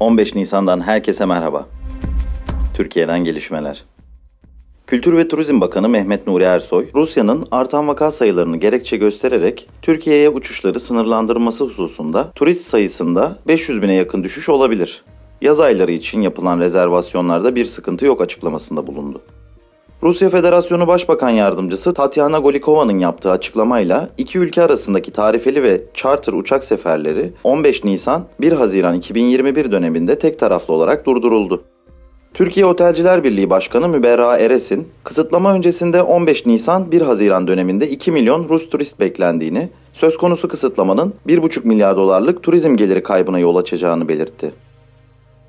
15 Nisan'dan herkese merhaba. Türkiye'den gelişmeler. Kültür ve Turizm Bakanı Mehmet Nuri Ersoy, Rusya'nın artan vaka sayılarını gerekçe göstererek Türkiye'ye uçuşları sınırlandırması hususunda turist sayısında 500 bine yakın düşüş olabilir. Yaz ayları için yapılan rezervasyonlarda bir sıkıntı yok açıklamasında bulundu. Rusya Federasyonu Başbakan Yardımcısı Tatyana Golikova'nın yaptığı açıklamayla iki ülke arasındaki tarifeli ve charter uçak seferleri 15 Nisan 1 Haziran 2021 döneminde tek taraflı olarak durduruldu. Türkiye Otelciler Birliği Başkanı Müberra Eres'in kısıtlama öncesinde 15 Nisan 1 Haziran döneminde 2 milyon Rus turist beklendiğini, söz konusu kısıtlamanın 1,5 milyar dolarlık turizm geliri kaybına yol açacağını belirtti.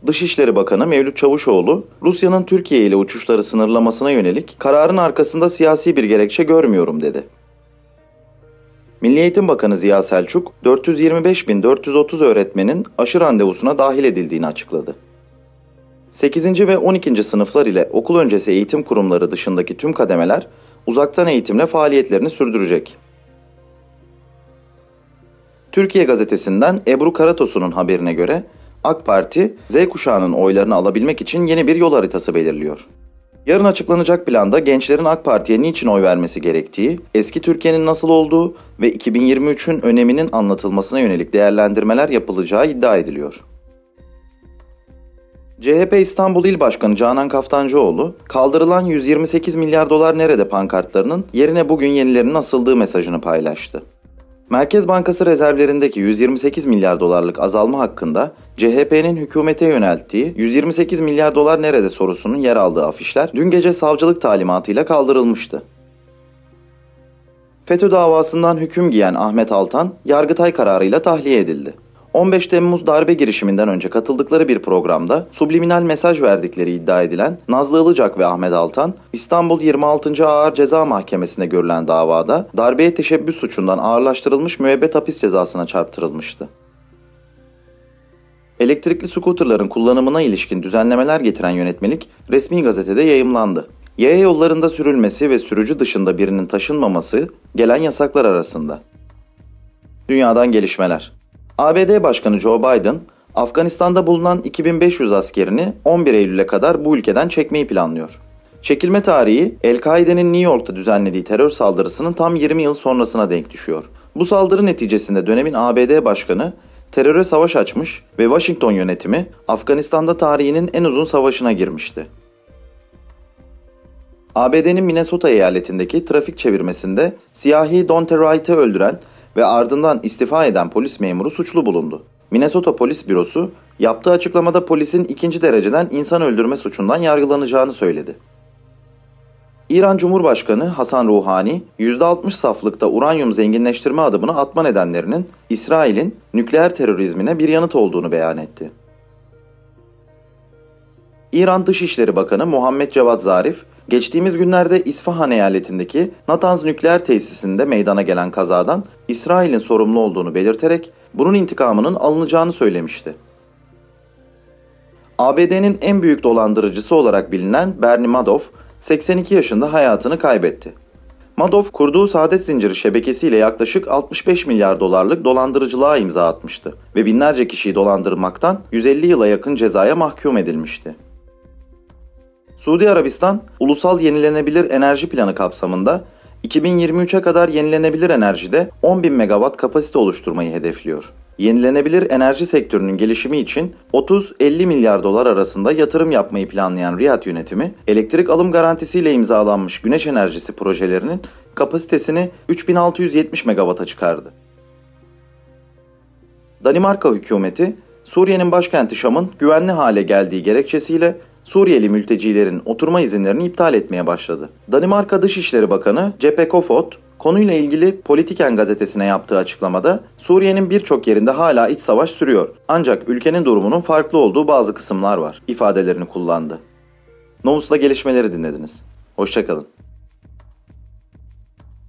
Dışişleri Bakanı Mevlüt Çavuşoğlu, Rusya'nın Türkiye ile uçuşları sınırlamasına yönelik kararın arkasında siyasi bir gerekçe görmüyorum dedi. Milli Eğitim Bakanı Ziya Selçuk, 425.430 öğretmenin aşı randevusuna dahil edildiğini açıkladı. 8. ve 12. sınıflar ile okul öncesi eğitim kurumları dışındaki tüm kademeler uzaktan eğitimle faaliyetlerini sürdürecek. Türkiye gazetesinden Ebru Karatosu'nun haberine göre AK Parti, Z kuşağının oylarını alabilmek için yeni bir yol haritası belirliyor. Yarın açıklanacak planda gençlerin AK Parti'ye niçin oy vermesi gerektiği, eski Türkiye'nin nasıl olduğu ve 2023'ün öneminin anlatılmasına yönelik değerlendirmeler yapılacağı iddia ediliyor. CHP İstanbul İl Başkanı Canan Kaftancıoğlu, kaldırılan 128 milyar dolar nerede pankartlarının yerine bugün yenilerinin asıldığı mesajını paylaştı. Merkez Bankası rezervlerindeki 128 milyar dolarlık azalma hakkında CHP'nin hükümete yönelttiği 128 milyar dolar nerede sorusunun yer aldığı afişler dün gece savcılık talimatıyla kaldırılmıştı. FETÖ davasından hüküm giyen Ahmet Altan, Yargıtay kararıyla tahliye edildi. 15 Temmuz darbe girişiminden önce katıldıkları bir programda subliminal mesaj verdikleri iddia edilen Nazlı Ilıcak ve Ahmet Altan, İstanbul 26. Ağır Ceza Mahkemesi'nde görülen davada darbeye teşebbüs suçundan ağırlaştırılmış müebbet hapis cezasına çarptırılmıştı. Elektrikli skuterların kullanımına ilişkin düzenlemeler getiren yönetmelik resmi gazetede yayımlandı. Yaya yollarında sürülmesi ve sürücü dışında birinin taşınmaması gelen yasaklar arasında. Dünyadan gelişmeler. ABD Başkanı Joe Biden, Afganistan'da bulunan 2500 askerini 11 Eylül'e kadar bu ülkeden çekmeyi planlıyor. Çekilme tarihi El-Kaide'nin New York'ta düzenlediği terör saldırısının tam 20 yıl sonrasına denk düşüyor. Bu saldırı neticesinde dönemin ABD Başkanı teröre savaş açmış ve Washington yönetimi Afganistan'da tarihinin en uzun savaşına girmişti. ABD'nin Minnesota eyaletindeki trafik çevirmesinde siyahi Donte Wright'ı öldüren ve ardından istifa eden polis memuru suçlu bulundu. Minnesota Polis Bürosu yaptığı açıklamada polisin ikinci dereceden insan öldürme suçundan yargılanacağını söyledi. İran Cumhurbaşkanı Hasan Ruhani, %60 saflıkta uranyum zenginleştirme adımını atma nedenlerinin İsrail'in nükleer terörizmine bir yanıt olduğunu beyan etti. İran Dışişleri Bakanı Muhammed Cevat Zarif, geçtiğimiz günlerde İsfahan eyaletindeki Natanz nükleer tesisinde meydana gelen kazadan İsrail'in sorumlu olduğunu belirterek bunun intikamının alınacağını söylemişti. ABD'nin en büyük dolandırıcısı olarak bilinen Bernie Madoff, 82 yaşında hayatını kaybetti. Madoff kurduğu saadet zinciri şebekesiyle yaklaşık 65 milyar dolarlık dolandırıcılığa imza atmıştı ve binlerce kişiyi dolandırmaktan 150 yıla yakın cezaya mahkum edilmişti. Suudi Arabistan, Ulusal Yenilenebilir Enerji Planı kapsamında 2023'e kadar yenilenebilir enerjide 10.000 megawatt kapasite oluşturmayı hedefliyor. Yenilenebilir enerji sektörünün gelişimi için 30-50 milyar dolar arasında yatırım yapmayı planlayan Riyad yönetimi, elektrik alım garantisiyle imzalanmış güneş enerjisi projelerinin kapasitesini 3670 megawatt'a çıkardı. Danimarka hükümeti, Suriye'nin başkenti Şam'ın güvenli hale geldiği gerekçesiyle Suriyeli mültecilerin oturma izinlerini iptal etmeye başladı. Danimarka Dışişleri Bakanı Jeppe Kofod, konuyla ilgili Politiken gazetesine yaptığı açıklamada Suriye'nin birçok yerinde hala iç savaş sürüyor. Ancak ülkenin durumunun farklı olduğu bazı kısımlar var ifadelerini kullandı. Novus'la gelişmeleri dinlediniz. Hoşçakalın.